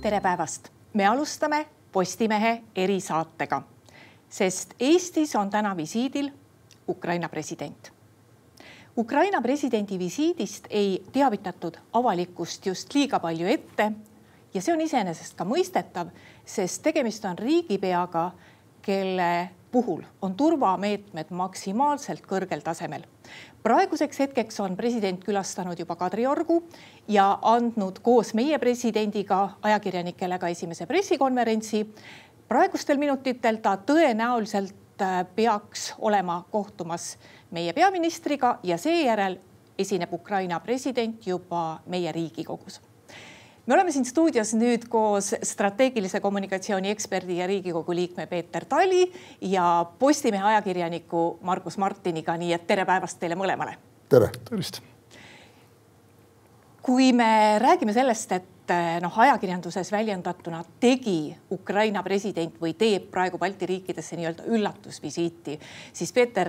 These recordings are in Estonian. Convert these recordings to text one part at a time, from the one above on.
tere päevast, me alustame Postimehe erisaatega, sest Eestis on täna visiidil Ukraina president. Ukraina presidendi visiidist ei teavitatud avalikkust just liiga palju ette ja see on iseenesest ka mõistetav, sest tegemist on riigipeaga, kelle puhul on turvameetmed maksimaalselt kõrgel tasemel. Praeguseks hetkeks on president külastanud juba Kadriorgu ja andnud koos meie presidendiga ajakirjanikele ka esimese pressikonverentsi. praegustel minutitel ta tõenäoliselt äh, peaks olema kohtumas meie peaministriga ja seejärel esineb Ukraina president juba meie Riigikogus me oleme siin stuudios nüüd koos strateegilise kommunikatsiooni eksperdi ja Riigikogu liikme Peeter Tali ja Postimehe ajakirjaniku Margus Martiniga, nii et tere päevast teile mõlemale. tere. tervist. kui me räägime sellest, et noh, ajakirjanduses väljendatuna tegi Ukraina president või teeb praegu Balti riikidesse nii-öelda üllatusvisiiti, siis Peeter,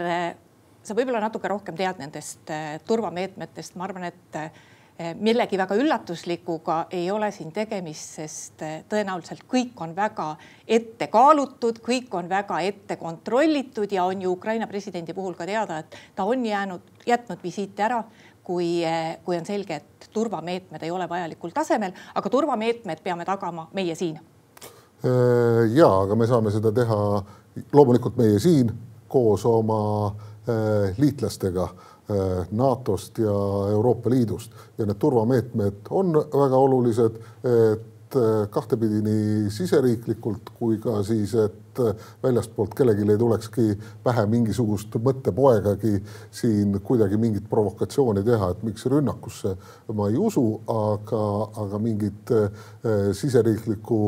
sa võib-olla natuke rohkem tead nendest turvameetmetest, ma arvan, et Eh, millegi väga üllatuslikuga ei ole siin tegemist, sest eh, tõenäoliselt kõik on väga ette kaalutud, kõik on väga ette kontrollitud ja on ju Ukraina presidendi puhul ka teada, et ta on jäänud, jätnud visiiti ära, kui, eh, kui on selge, et turvameetmed ei ole vajalikul tasemel, aga turvameetmed peame tagama meie siin. ja, aga me saame seda teha loomulikult meie siin koos oma liitlastega Äh, NATO-st ja Euroopa Liidust. Ja need turvameetmed on väga olulised, et äh, kahtepidi nii siseriiklikult kui ka siis, et äh, väljastpoolt kellelgi ei tulekski pähe mingisugust mõttepoegagi siin kuidagi mingit provokatsiooni teha, et miks rünnakusse ma ei usu, aga, aga mingit siseriiklikku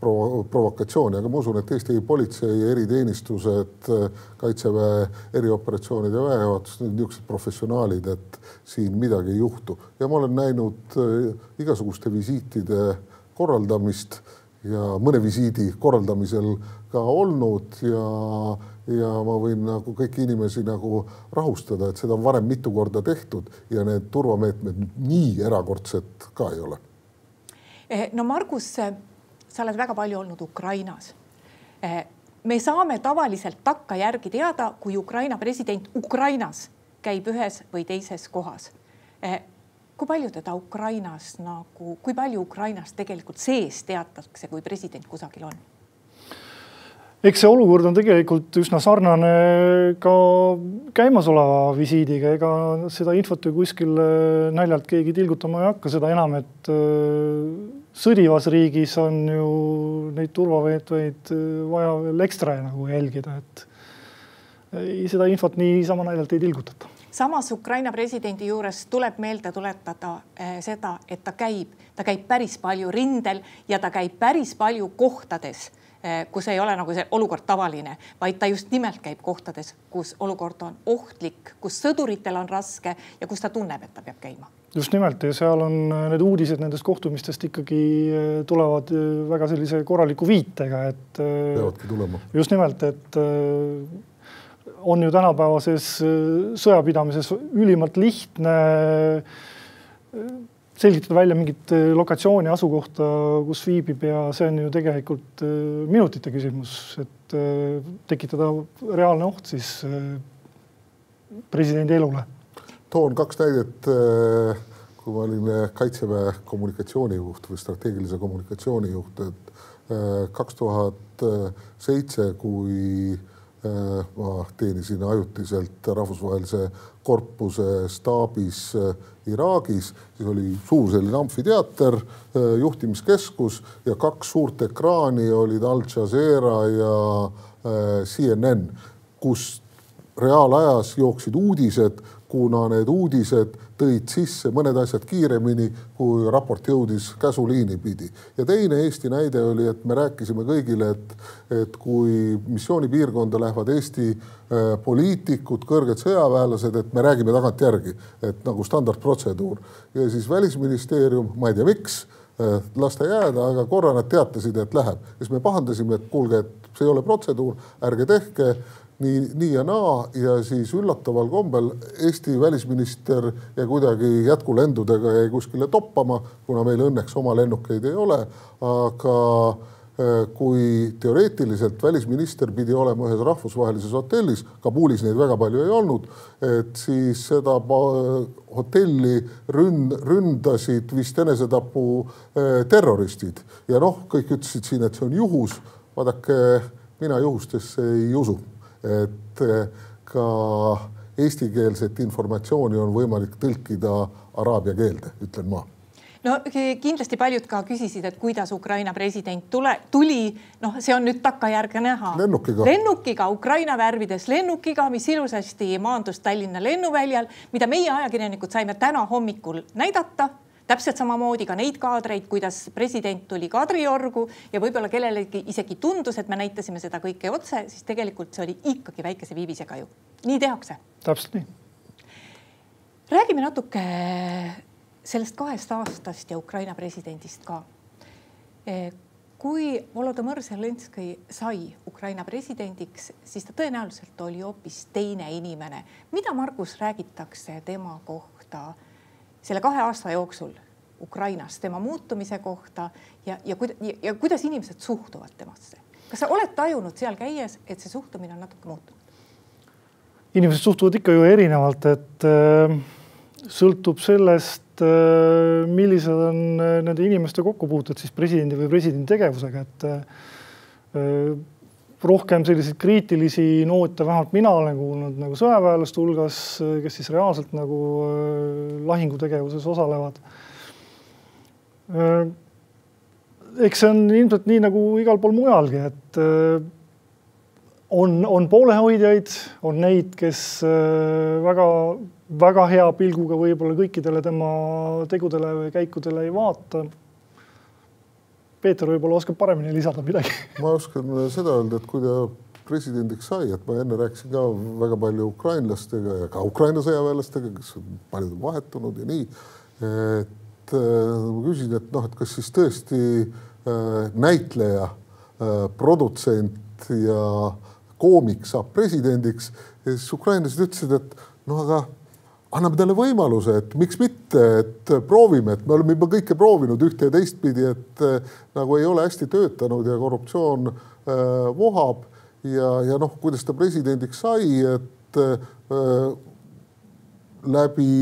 provo provokatsiooni, aga ma usun, et Eesti politsei eriteenistused, kaitseväe erioperatsioonide väejuhatus, need niisugused professionaalid, et siin midagi ei juhtu ja ma olen näinud äh, igasuguste visiitide korraldamist ja mõne visiidi korraldamisel ka olnud ja, ja ma võin nagu kõiki inimesi nagu rahustada, et seda on varem mitu korda tehtud ja need turvameetmed nii erakordsed ka ei ole. Eh, no Margus sa oled väga palju olnud Ukrainas. Eh, me saame tavaliselt takkajärgi teada, kui Ukraina president Ukrainas käib ühes või teises kohas. Eh, kui palju teda Ukrainas nagu, kui palju Ukrainas tegelikult sees teatakse, kui president kusagil on? Eks see olukord on tegelikult üsna sarnane ka käimasoleva visiidiga, ega seda infot ju kuskil naljalt keegi tilgutama ei hakka, seda enam, et sõdivas riigis on ju neid turvameetmeid äh, vaja veel ekstra nagu jälgida, et seda infot niisama naljalt ei tilgutata. samas Ukraina presidendi juures tuleb meelde tuletada äh, seda, et ta käib, ta käib päris palju rindel ja ta käib päris palju kohtades äh, kus ei ole nagu see olukord tavaline, vaid ta just nimelt käib kohtades, kus olukord on ohtlik, kus sõduritel on raske ja kus ta tunneb, et ta peab käima just nimelt ja seal on äh, need uudised nendest kohtumistest ikkagi äh, tulevad väga sellise korraliku viitega, et. peavadki tulema. just nimelt, et on ju tänapäevases sõjapidamises ülimalt lihtne selgitada välja mingit lokatsiooni, asukohta, kus viibib ja see on ju tegelikult minutite küsimus, et tekitada reaalne oht siis presidendi elule toon kaks näidet. Äh, kui ma olin äh, Kaitseväe kommunikatsioonijuht või strateegilise kommunikatsiooni juht, et äh, kaks tuhat seitse, kui ma teenisin ajutiselt rahvusvahelise korpuse staabis Iraagis, siis oli suur selline amfiteater, juhtimiskeskus ja kaks suurt ekraani olid Al Jazeera ja CNN, kus reaalajas jooksid uudised kuna need uudised tõid sisse mõned asjad kiiremini, kui raport jõudis käsuliini pidi. ja teine Eesti näide oli, et me rääkisime kõigile, et, et kui missioonipiirkonda lähevad Eesti äh, poliitikud, kõrged sõjaväelased, et me räägime tagantjärgi, et nagu standardprotseduur ja siis välisministeerium, ma ei tea, miks äh, las ta jääda, aga korra nad teatasid, et läheb, siis me pahandasime, et kuulge, et see ei ole protseduur, ärge tehke nii, nii ja naa ja siis üllataval kombel Eesti välisminister jäi kuidagi jätkulendudega jäi kuskile toppama, kuna meil õnneks oma lennukeid ei ole, aga äh, kui teoreetiliselt välisminister pidi olema ühes rahvusvahelises hotellis, Kabulis neid väga palju ei olnud, et siis seda hotelli ründ-, ründasid vist enesetapu äh, terroristid ja noh, kõik ütlesid siin, et see on juhus. vaadake, mina juhustesse ei usu et eh, ka eestikeelset informatsiooni on võimalik tõlkida araabia keelde, ütlen ma no kindlasti paljud ka küsisid, et kuidas Ukraina president tule, tuli, noh, see on nüüd takkajärge näha. lennukiga. lennukiga, Ukraina värvides lennukiga, mis ilusasti maandus Tallinna lennuväljal, mida meie ajakirjanikud saime täna hommikul näidata täpselt samamoodi ka neid kaadreid, kuidas president tuli Kadriorgu ja võib-olla kellelegi isegi tundus, et me näitasime seda kõike otse, siis tegelikult see oli ikkagi väikese viivisega ju. nii tehakse. täpselt nii. räägime natuke sellest kahest aastast ja Ukraina presidendist ka. E, kui Volodõmõr Zelenskõi sai Ukraina presidendiks, siis ta tõenäoliselt oli hoopis teine inimene. mida, Margus, räägitakse tema kohta selle kahe aasta jooksul Ukrainas, tema muutumise kohta ja, ja, ja, ja kuidas inimesed suhtuvad temasse. kas sa oled tajunud seal käies, et see suhtumine on natuke muutunud? inimesed suhtuvad ikka ju erinevalt, et äh, sõltub sellest äh,, millised on äh, nende inimeste kokkupuuted siis presidendi või presidendi tegevusega, et äh, rohkem selliseid kriitilisi noote, vähemalt mina olen kuulnud nagu sõjaväelaste hulgas, kes siis reaalselt nagu äh, lahingutegevuses osalevad. Äh, eks see on ilmselt nii nagu igal pool mujalgi, et äh, on, on poolehoidjaid, on neid, kes väga-väga hea pilguga võib-olla kõikidele tema tegudele või käikudele ei vaata Peeter võib-olla oskab paremini lisada midagi. ma oskan seda öelda, et kui ta presidendiks sai, et ma enne rääkisin ka väga palju ukrainlastega ja ka Ukraina sõjaväelastega, kes paljud on vahetunud ja nii. et äh, ma küsisin, et noh, et kas siis tõesti äh, näitleja äh,, produtsent ja koomik saab presidendiks ja siis ukrainlased ütlesid, et no aga anname talle võimaluse, et miks mitte, et proovime, et me oleme juba kõike proovinud ühte ja teistpidi, et äh, nagu ei ole hästi töötanud ja korruptsioon äh, vohab ja, ja noh, kuidas ta presidendiks sai, et äh, läbi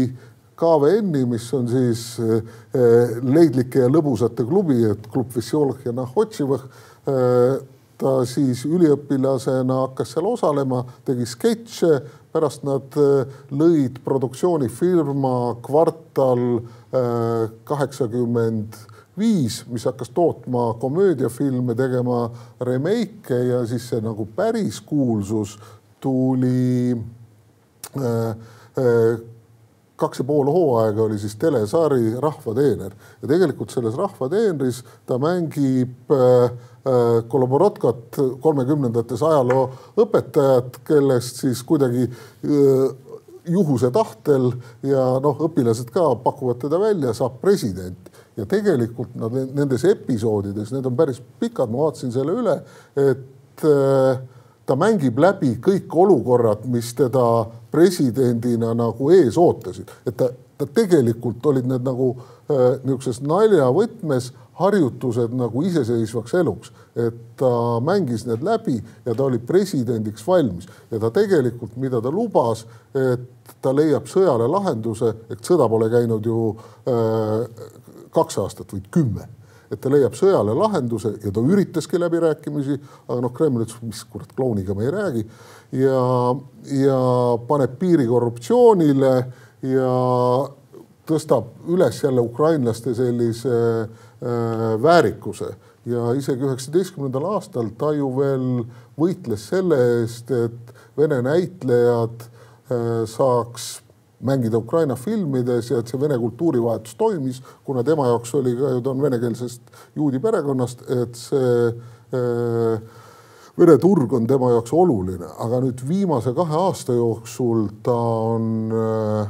KVN-i, mis on siis äh, leidlike ja lõbusate klubi, et klub Vissjolh ja Nahhotšivõh äh, ta siis üliõpilasena hakkas seal osalema, tegi sketše pärast nad äh, lõid produktsioonifirma Kvartal äh, kaheksakümmend viis, mis hakkas tootma komöödiafilme, tegema remake'e ja siis see nagu päris kuulsus tuli äh, kaks ja pool hooaega oli siis telesari Rahvateener ja tegelikult selles Rahvateenris ta mängib Äh, Koloborotkat, kolmekümnendates ajalooõpetajat, kellest siis kuidagi äh, juhuse tahtel ja noh, õpilased ka pakuvad teda välja, saab president. Ja tegelikult nad nendes episoodides, need on päris pikad, ma vaatasin selle üle, et äh, ta mängib läbi kõik olukorrad, mis teda presidendina nagu ees ootasid, et ta, ta tegelikult olid need nagu äh, niisuguses naljavõtmes harjutused nagu iseseisvaks eluks, et ta mängis need läbi ja ta oli presidendiks valmis. Ja ta tegelikult, mida ta lubas, et ta leiab sõjale lahenduse, et sõda pole käinud ju äh, kaks aastat, vaid kümme. Et ta leiab sõjale lahenduse ja ta üritaski läbirääkimisi, aga noh, Kreml ütles, mis kurat, klouniga me ei räägi. Ja, ja paneb piiri korruptsioonile ja tõstab üles jälle ukrainlaste sellise äh, väärikuse. Ja isegi üheksateistkümnendal aastal ta ju veel võitles selle eest, et Vene näitlejad äh, saaks mängida Ukraina filmides ja et see Vene kultuurivahetus toimis, kuna tema jaoks oli ka ju, ta on venekeelsest juudi perekonnast, et see äh, Vene turg on tema jaoks oluline, aga nüüd viimase kahe aasta jooksul ta on äh,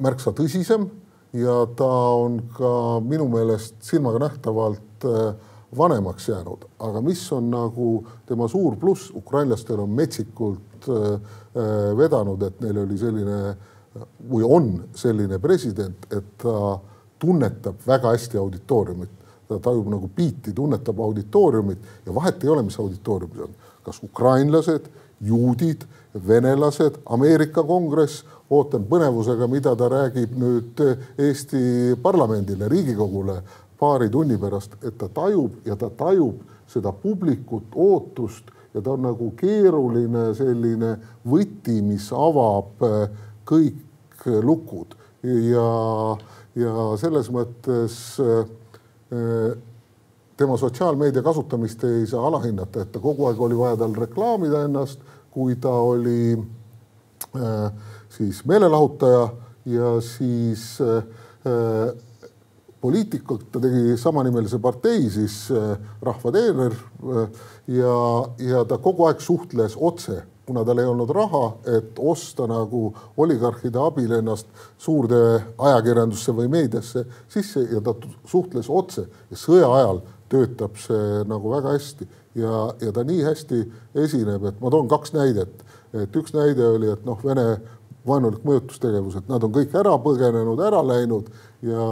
märksa tõsisem ja ta on ka minu meelest silmaga nähtavalt äh, vanemaks jäänud, aga mis on nagu tema suur pluss, ukrainlastel on metsikult vedanud, et neil oli selline või on selline president, et ta tunnetab väga hästi auditooriumit, ta tajub nagu biiti, tunnetab auditooriumit ja vahet ei ole, mis auditooriumis on, kas ukrainlased, juudid, venelased, Ameerika kongress, ootan põnevusega, mida ta räägib nüüd Eesti parlamendile, Riigikogule paari tunni pärast, et ta tajub ja ta tajub seda publikut ootust ja ta on nagu keeruline selline võti, mis avab kõik lukud. Ja, ja selles mõttes äh, tema sotsiaalmeedia kasutamist ei saa alahinnata, et ta kogu aeg oli vaja tal reklaamida ennast, kui ta oli äh, siis meelelahutaja ja siis äh, poliitikult, ta tegi samanimelise partei, siis äh, Rahva teener äh, ja, ja ta kogu aeg suhtles otse kuna tal ei olnud raha, et osta nagu oligarhide abil ennast suurde ajakirjandusse või meediasse sisse ja ta suhtles otse ja sõja ajal töötab see nagu väga hästi ja, ja ta nii hästi esineb, et ma toon kaks näidet. et üks näide oli, et noh, Vene vaenulik mõjutustegevus, et nad on kõik ära põgenenud, ära läinud ja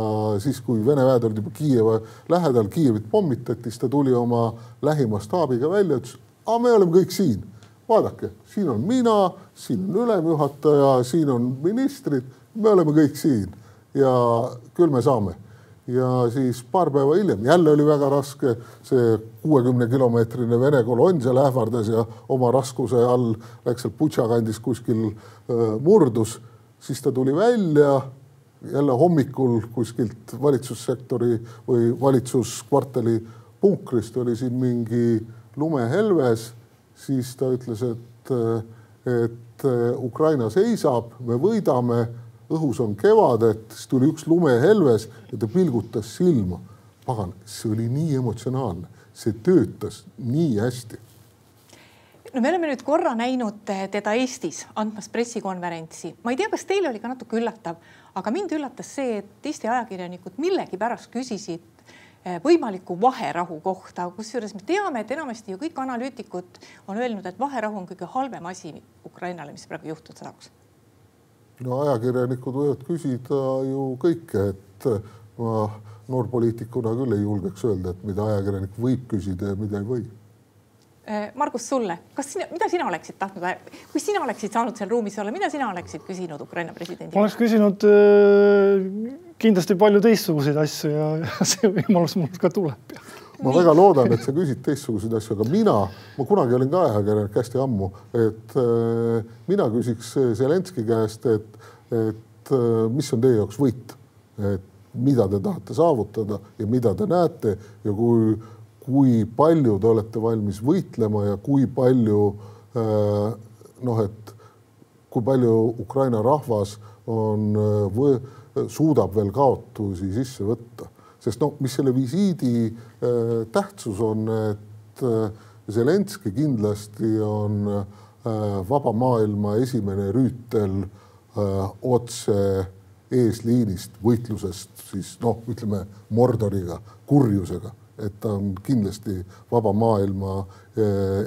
siis, kui Vene väed olid juba Kiieva lähedal, Kiievit pommitati, siis ta tuli oma lähima staabiga välja, ütles, aga me oleme kõik siin vaadake, siin on mina, siin on ülemjuhataja, siin on ministrid, me oleme kõik siin ja küll me saame. Ja siis paar päeva hiljem jälle oli väga raske, see kuuekümne kilomeetrine Vene kolonn seal ähvardas ja oma raskuse all läks seal Butša kandis kuskil murdus, siis ta tuli välja jälle hommikul kuskilt valitsussektori või valitsuskvartali punkrist. Oli siin mingi lumehelves. Siis ta ütles, et, et Ukraina seisab, me võidame, õhus on kevad, et siis tuli üks lumehelves ja ta pilgutas silma. pagan, see oli nii emotsionaalne, see töötas nii hästi no me oleme nüüd korra näinud teda Eestis andmas pressikonverentsi, ma ei tea, kas teile oli ka natuke üllatav, aga mind üllatas see, et Eesti ajakirjanikud millegipärast küsisid Eh, võimaliku vaherahu kohta, kusjuures me teame, et enamasti ju kõik analüütikud on öelnud, et vaherahu on kõige halvem asi Ukrainale, mis praegu juhtuda saaks. No ajakirjanikud võivad küsida ju kõike, et ma noorpoliitikuna küll ei julgeks öelda, et mida ajakirjanik võib küsida ja mida ei või Eh, Margus, sulle, kas sina, mida sina oleksid tahtnud, kui sina oleksid saanud seal ruumis olla, mida sina oleksid küsinud Ukraina presidendilt? ma oleks küsinud äh, kindlasti palju teistsuguseid asju ja, ja see võimalus mul ka tuleb. Ma väga loodan, et sa küsid teistsuguseid asju, aga mina, ma kunagi olin ka ajakirjanik hästi ammu, et äh, mina küsiks Zelenskõi käest, et, et äh, mis on teie jaoks võit, et mida te tahate saavutada ja mida te näete ja kui kui palju te olete valmis võitlema ja kui palju äh, noh, et kui palju Ukraina rahvas on, äh, suudab veel kaotusi sisse võtta, sest noh, mis selle visiidi äh, tähtsus on, et Zelenskõi kindlasti on vaba maailma esimene rüütel otse eesliinist võitlusest siis noh, ütleme Mordoriga, kurjusega et ta on kindlasti vaba maailma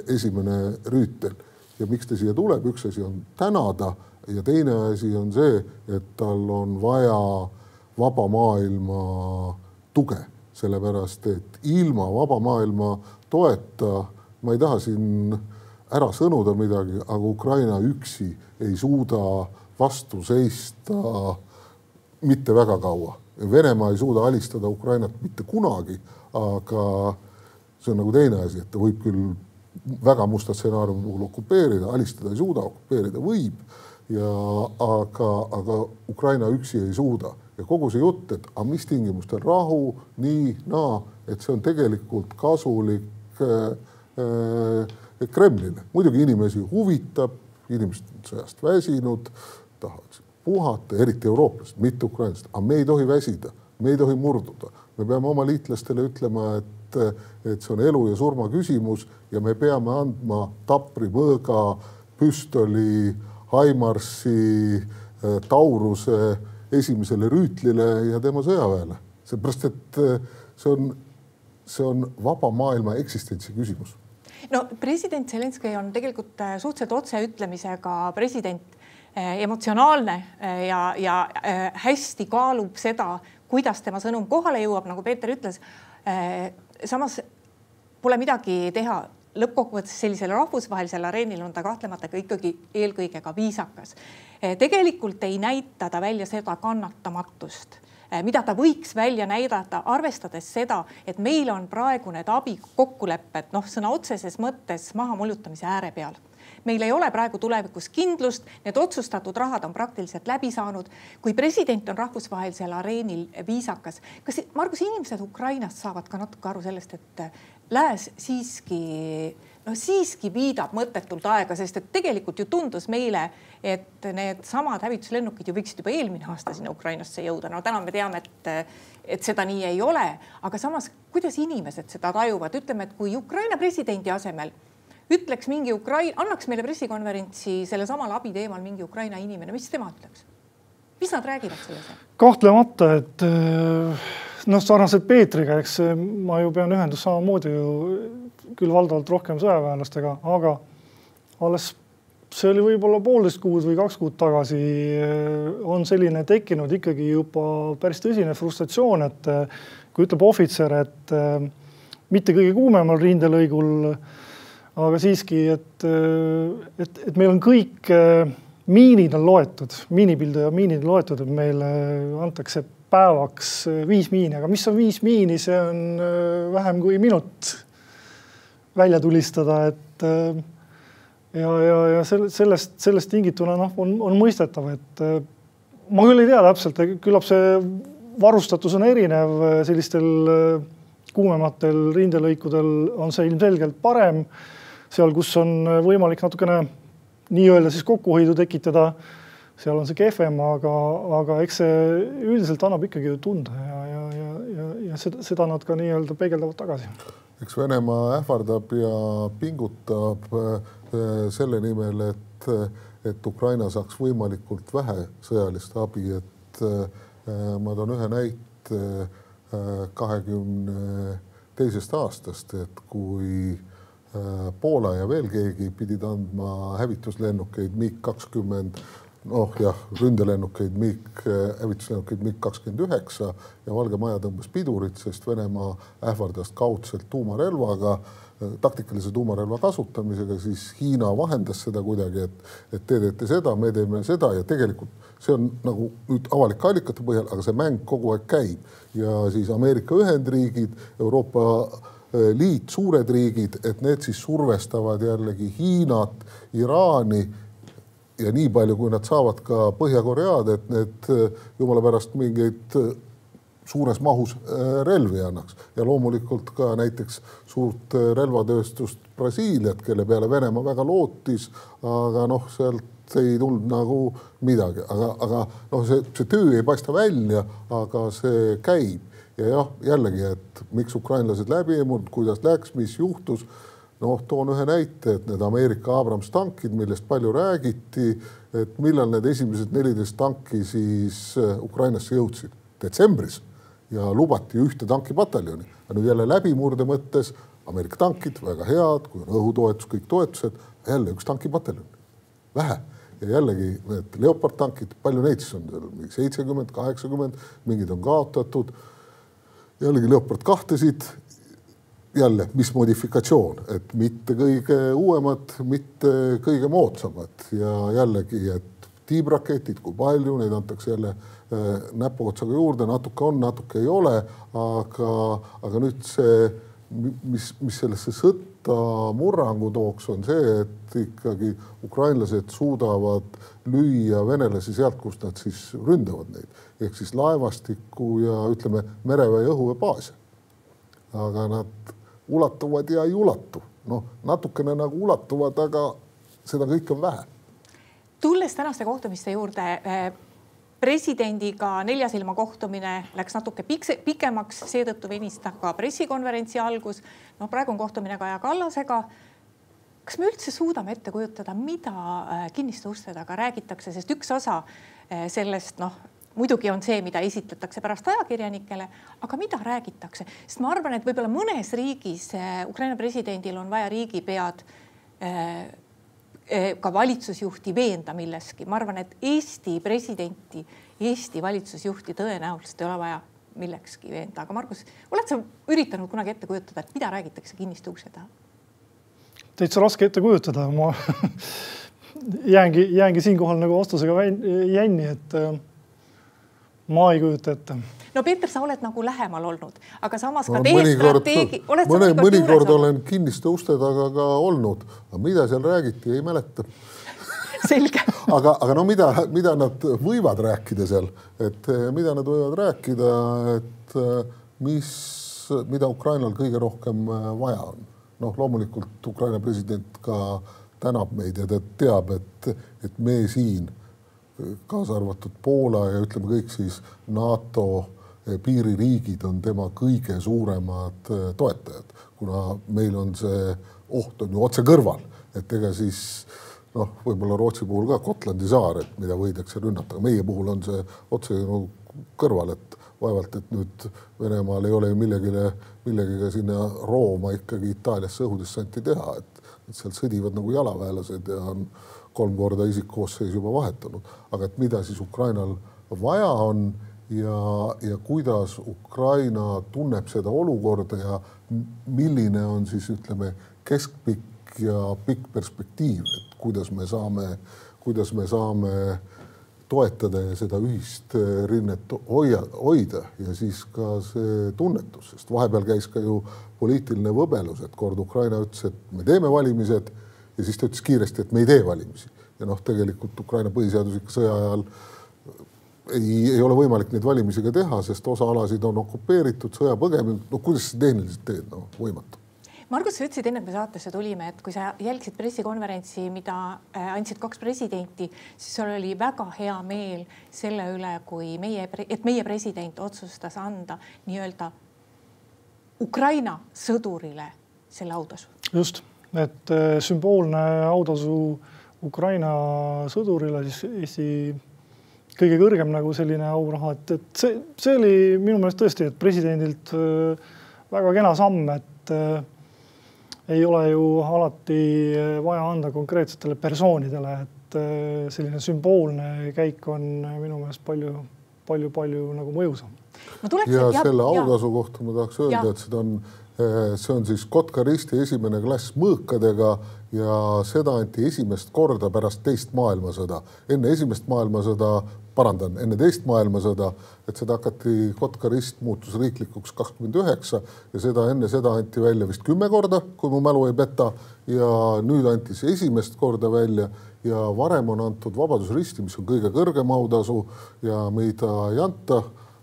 esimene rüütel. ja miks ta siia tuleb, üks asi on tänada ja teine asi on see, et tal on vaja vaba maailma tuge, sellepärast et ilma vaba maailma toeta, ma ei taha siin ära sõnuda midagi, aga Ukraina üksi ei suuda vastu seista mitte väga kaua. Venemaa ei suuda alistada Ukrainat mitte kunagi aga see on nagu teine asi, et ta võib küll väga musta stsenaariumi puhul okupeerida, alistada ei suuda, okupeerida võib. ja aga, aga Ukraina üksi ei suuda ja kogu see jutt, et aga mis tingimustel rahu, nii, naa, et see on tegelikult kasulik äh, äh, Kremlile. muidugi inimesi huvitab, inimesed on sõjast väsinud, tahavad puhata, eriti eurooplased, mitte ukrainlased, aga me ei tohi väsida, me ei tohi murduda me peame oma liitlastele ütlema, et, et see on elu ja surma küsimus ja me peame andma Tapri, Mõõga, püstoli, Haimarsi, äh, Tauruse esimesele rüütlile ja tema sõjaväele, seepärast et äh, see on see on vaba maailma eksistentsi küsimus. no president Zelenskõi on tegelikult äh, suhteliselt otseütlemisega president, äh, emotsionaalne ja, ja hästi kaalub seda, kuidas tema sõnum kohale jõuab, nagu Peeter ütles. samas pole midagi teha lõppkokkuvõttes sellisel rahvusvahelisel areenil on ta kahtlemata ka ikkagi eelkõige ka viisakas. tegelikult ei näita ta välja seda kannatamatust Eh, mida ta võiks välja näidata, arvestades seda, et meil on praegu need abikokkulepped noh, sõna otseses mõttes mahamullutamise ääre peal meil ei ole praegu tulevikus kindlust, need otsustatud rahad on praktiliselt läbi saanud. kui president on rahvusvahelisel areenil viisakas, kas Margus, inimesed Ukrainast saavad ka natuke aru sellest, et lääs siiski noh, siiski viidab mõttetult aega, sest et tegelikult ju tundus meile, et needsamad hävituslennukid ju võiksid juba eelmine aasta sinna Ukrainasse jõuda. no täna me teame, et, et seda nii ei ole, aga samas, kuidas inimesed seda tajuvad, ütleme, et kui Ukraina presidendi asemel ütleks mingi Ukraina, annaks meile pressikonverentsi sellesamal abi teemal mingi Ukraina inimene, mis tema ütleks? mis nad räägivad selles? kahtlemata, et noh, sarnaselt Peetriga, eks ma ju pean ühendust samamoodi ju küll valdavalt rohkem sõjaväelastega, aga alles see oli võib-olla poolteist kuud või kaks kuud tagasi on selline tekkinud ikkagi juba päris tõsine frustratsioon, et kui ütleb ohvitser, et mitte kõige kuumemal rindelõigul, aga siiski, et, et, et meil on kõik miinid on loetud, miinipilduja miinid loetud, et meile antakse päevaks viis miini, aga mis on viis miini, see on vähem kui minut välja tulistada, et äh, ja, ja, ja sellest, sellest tingituna noh, on, on mõistetav, et äh, ma küll ei tea täpselt, küllap see varustatus on erinev, sellistel äh, kuumematel rindelõikudel on see ilmselgelt parem. seal, kus on võimalik natukene nii-öelda siis kokkuhoidu tekitada, seal on see kehvem, aga, aga eks see üldiselt annab ikkagi ju tunda ja, ja, ja, ja, ja seda, seda nad ka nii-öelda peegeldavad tagasi. Eks Venemaa ähvardab ja pingutab äh, selle nimel, et, et Ukraina saaks võimalikult vähe sõjalist abi, et äh, ma toon ühe näite äh, kahekümne teisest aastast, et kui Poola ja veel keegi pidid andma hävituslennukeid MiG kakskümmend noh jah, ründelennukeid MiG, hävituslennukeid MiG kakskümmend üheksa ja Valge Maja tõmbas pidurit, sest Venemaa ähvardas kaudselt tuumarelvaga, taktikalise tuumarelva kasutamisega, siis Hiina vahendas seda kuidagi, et, et te teete seda, me teeme seda ja tegelikult see on nagu nüüd avalike allikate põhjal, aga see mäng kogu aeg käib. Ja siis Ameerika Ühendriigid, Euroopa eh, Liit, suured riigid, et need siis survestavad jällegi Hiinat, Iraani ja nii palju, kui nad saavad ka Põhja-Koread, et need jumala pärast mingeid suures mahus äh, relvi annaks. Ja loomulikult ka näiteks suurt relvatööstust Brasiiliat, kelle peale Venemaa väga lootis, aga noh, sealt ei tulnud nagu midagi, aga, aga noh, see, see töö ei paista välja, aga see käib. Ja jah, jällegi, et miks ukrainlased läbi ei murnud, kuidas läks, mis juhtus noh, toon ühe näite, et need Ameerika Abrams tankid, millest palju räägiti, et millal need esimesed neliteist tanki siis äh, Ukrainasse jõudsid, detsembris. Ja lubati ühte tankipataljoni. nüüd jälle läbimurde mõttes Ameerika tankid väga head, kui on õhutoetus, kõik toetused, jälle üks tankipataljon, vähe. Ja jällegi need Leopard tankid, palju neid siis on, seitsekümmend, kaheksakümmend, mingid on kaotatud. jällegi Leopard kahtesid jälle, mis modifikatsioon, et mitte kõige uuemad, mitte kõige moodsamad ja jällegi, et tiibraketid, kui palju neid antakse jälle äh, näpuotsaga juurde, natuke on, natuke ei ole, aga, aga nüüd see, mis, mis sellesse sõtta murrangu tooks, on see, et ikkagi ukrainlased suudavad lüüa venelasi sealt, kust nad siis ründavad neid ehk siis laevastiku ja ütleme, mereväe õhuväebaase. aga nad ulatuvad ja ei ulatu. noh, natukene nagu ulatuvad, aga seda kõike on vähe. tulles tänaste kohtumiste juurde eh, presidendiga neljasilma kohtumine läks natuke pikse, pikemaks, seetõttu venis ta ka pressikonverentsi algus. noh, praegu on kohtumine Kaja Kallasega. kas me üldse suudame ette kujutada, mida eh, kinniste uste taga räägitakse, sest üks osa eh, sellest noh, muidugi on see, mida esitletakse pärast ajakirjanikele, aga mida räägitakse, sest ma arvan, et võib-olla mõnes riigis äh, Ukraina presidendil on vaja riigipead ka valitsusjuhti veenda milleski, ma arvan, et Eesti presidenti, Eesti valitsusjuhti tõenäoliselt ei ole vaja millekski veenda, aga Margus, oled sa üritanud kunagi ette kujutada, et mida räägitakse kinniste ukse taha? täitsa raske ette kujutada, ma jäängi, jäängi siinkohal nagu vastusega jänni, et äh, ma ei kujuta ette. no Peeter, sa oled nagu lähemal olnud, aga samas ka no, teie strateegi. mõne, mõnikord olen kinniste uste taga ka olnud, aga mida seal räägiti, ei mäleta selge aga, aga no mida, mida nad võivad rääkida seal, et eh, mida nad võivad rääkida, et eh, mis, mida Ukrainal kõige rohkem eh, vaja on. noh, loomulikult Ukraina president ka tänab meid ja ta teab, et, et me siin, kaasa arvatud Poola ja ütleme kõik siis NATO piiririigid on tema kõige suuremad toetajad, kuna meil on see oht on ju otse kõrval, et ega siis noh, võib-olla Rootsi puhul ka Gotlandi saar, et mida võidakse rünnata, meie puhul on see otse nagu kõrval, et vaevalt, et nüüd Venemaal ei ole ju millegile, millegagi sinna Rooma ikkagi Itaaliasse õhudessanti teha, et et seal sõdivad nagu jalaväelased ja on kolm korda isikkoosseis juba vahetanud, aga et mida siis Ukrainal vaja on ja, ja kuidas Ukraina tunneb seda olukorda ja milline on siis ütleme, keskpikk ja pikk perspektiiv, et kuidas me saame, kuidas me saame toetada ja seda ühist rinnet hoia, hoida ja siis ka see tunnetus, sest vahepeal käis ka ju poliitiline võbelus, et kord Ukraina ütles, et me teeme valimised ja siis ta ütles kiiresti, et me ei tee valimisi. ja noh, tegelikult Ukraina põhiseadusliku sõja ajal ei, ei ole võimalik neid valimisi ka teha, sest osa alasid on okupeeritud, sõjapõgenud, no kuidas sa tehniliselt teed, no võimatu. Margus, sa ütlesid enne, kui me saatesse tulime, et kui sa jälgisid pressikonverentsi, mida äh, andsid kaks presidenti, siis sul oli väga hea meel selle üle, kui meie, et meie president otsustas anda nii-öelda Ukraina sõdurile selle autasu. just, et äh, sümboolne autasu Ukraina sõdurile siis Eesti kõige kõrgem nagu selline auraha, et, et see, see oli minu meelest tõesti, et presidendilt äh, väga kena samm, et äh, ei ole ju alati vaja anda konkreetsetele persoonidele, et selline sümboolne käik on minu meelest palju, palju, palju nagu mõjusam. Ja, ja selle autasu kohta ma tahaks öelda, et seda on, see on siis Kotka risti esimene klass mõõkadega ja seda anti esimest korda pärast teist maailmasõda. enne esimest maailmasõda, parandan, enne teist maailmasõda, et seda hakati, Kotka rist muutus riiklikuks kakskümmend üheksa ja seda enne seda anti välja vist kümme korda, kui mu mälu ei peta. ja nüüd anti see esimest korda välja ja varem on antud Vabadusristi, mis on kõige kõrgem autasu ja mida ei anta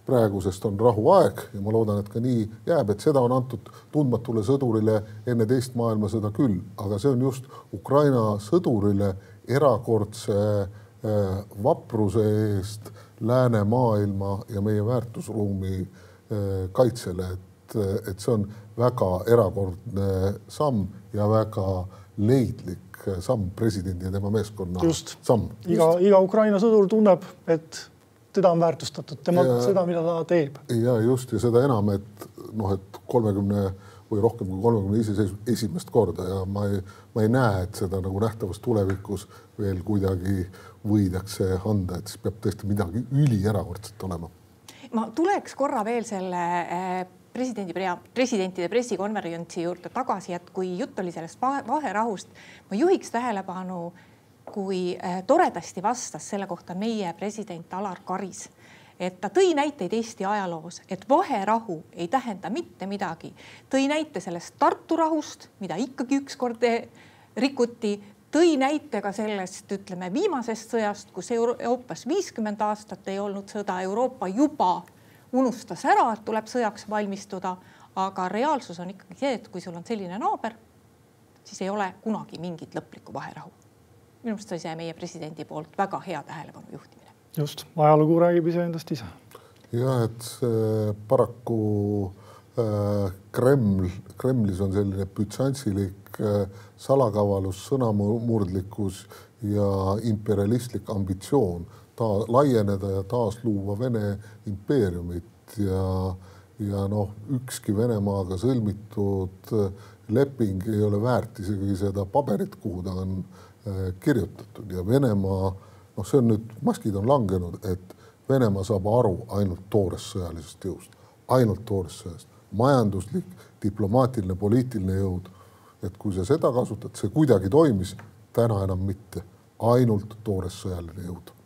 praegu, sest on rahuaeg ja ma loodan, et ka nii jääb, et seda on antud tundmatule sõdurile enne teist maailmasõda küll, aga see on just Ukraina sõdurile erakordse äh, vapruse eest läänemaailma ja meie väärtusruumi äh, kaitsele, et, et see on väga erakordne samm ja väga leidlik samm presidendi ja tema meeskonna just. samm. iga, iga Ukraina sõdur tunneb, et teda on väärtustatud, tema, seda, mida ta teeb. ja just ja seda enam, et noh, et kolmekümne või rohkem kui kolmekümne iseseisvus esimest korda ja ma ei, ma ei näe, et seda nagu nähtavas tulevikus veel kuidagi võidakse anda, et siis peab tõesti midagi ülierakordset olema. ma tuleks korra veel selle eh, presidendi, presidentide pressikonverentsi juurde tagasi, et kui jutt oli sellest vaherahust, ma juhiks tähelepanu kui äh, toredasti vastas selle kohta meie president Alar Karis et ta tõi näiteid Eesti ajaloos, et vaherahu ei tähenda mitte midagi. tõi näite sellest Tartu rahust, mida ikkagi ükskord rikuti, tõi näite ka sellest, ütleme viimasest sõjast, kus Euroopas viiskümmend aastat ei olnud sõda, Euroopa juba unustas ära, et tuleb sõjaks valmistuda. aga reaalsus on ikkagi see, et kui sul on selline naaber, siis ei ole kunagi mingit lõplikku vaherahu minu meelest oli see meie presidendi poolt väga hea tähelepanu juhtimine. just, ajalugu räägib iseendast ise. jah, et see paraku äh, Kreml, Kremlis on selline bütsantsilik äh, salakavalus, sõnamurdlikkus ja imperialistlik ambitsioon ta laieneda ja taasluua Vene impeeriumit ja, ja noh, ükski Venemaaga sõlmitud leping ei ole väärt isegi seda paberit, kuhu ta on äh, kirjutatud ja Venemaa, noh, see on nüüd, maskid on langenud, et Venemaa saab aru ainult toorest sõjalisest jõust, ainult toorest sõjast, majanduslik, diplomaatiline, poliitiline jõud. et kui sa seda kasutad, see kuidagi toimis, täna enam mitte, ainult toores sõjaline jõud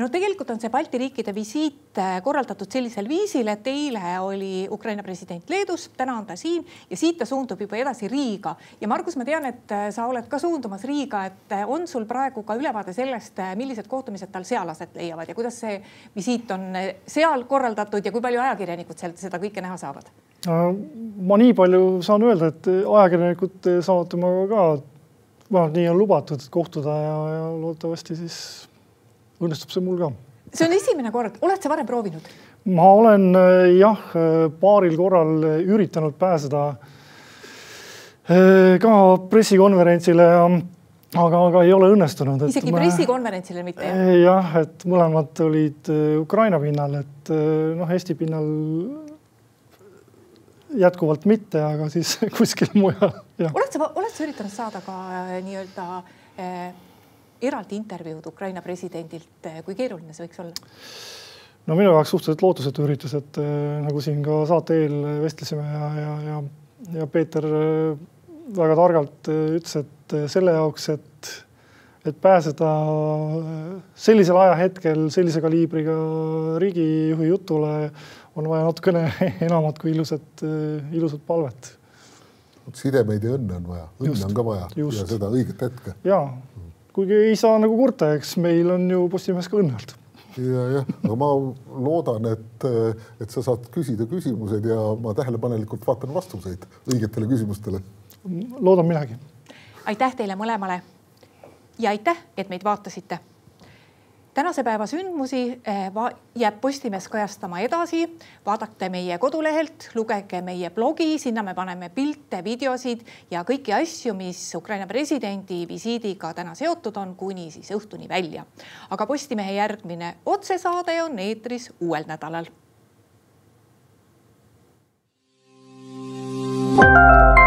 no tegelikult on see Balti riikide visiit äh, korraldatud sellisel viisil, et eile oli Ukraina president Leedus, täna on ta siin ja siit ta suundub juba edasi Riiga. ja Margus, ma tean, et äh, sa oled ka suundumas Riiga, et äh, on sul praegu ka ülevaade sellest, millised kohtumised tal seal aset leiavad ja kuidas see visiit on seal korraldatud ja kui palju ajakirjanikud sealt seda kõike näha saavad? ma nii palju saan öelda, et ajakirjanikud saavad temaga ka, vähemalt nii on lubatud kohtuda ja, ja loodetavasti siis õnnestub see mul ka. see on esimene kord, oled sa varem proovinud? ma olen äh, jah, äh, paaril korral üritanud pääseda äh, ka pressikonverentsile ja aga, aga ei ole õnnestunud. isegi ma... pressikonverentsile mitte? jah, et mõlemad olid Ukraina pinnal, et noh, Eesti pinnal jätkuvalt mitte, aga siis kuskil mujal. oled sa, oled sa üritanud saada ka nii-öelda äh, eraldi intervjuud Ukraina presidendilt, eh, kui keeruline see võiks olla? no minu jaoks suhteliselt lootusetu üritus, et eh, nagu siin ka saate eel vestlesime ja, ja, ja, ja Peeter eh, väga targalt ütles, et selle jaoks, et, et pääseda sellisel ajahetkel sellise kaliibriga riigijuhi jutule, on vaja natukene enamat kui ilusat, ilusat palvet. sidemeid ja õnne on vaja, õnne just, on ka vaja just. ja seda õiget hetke. ja kuigi ei saa nagu kurta, eks meil on ju Postimehes ka õnne olnud ja, jah, aga ma loodan, et, et sa saad küsida küsimused ja ma tähelepanelikult vaatan vastuseid õigetele küsimustele. loodan minagi. aitäh teile mõlemale ja aitäh, et meid vaatasite tänase päeva sündmusi eh, jääb Postimees kajastama edasi. vaadake meie kodulehelt, lugege meie blogi, sinna me paneme pilte, videosid ja kõiki asju, mis Ukraina presidendi visiidiga täna seotud on, kuni siis õhtuni välja. aga Postimehe järgmine otsesaade on eetris uuel nädalal. thank you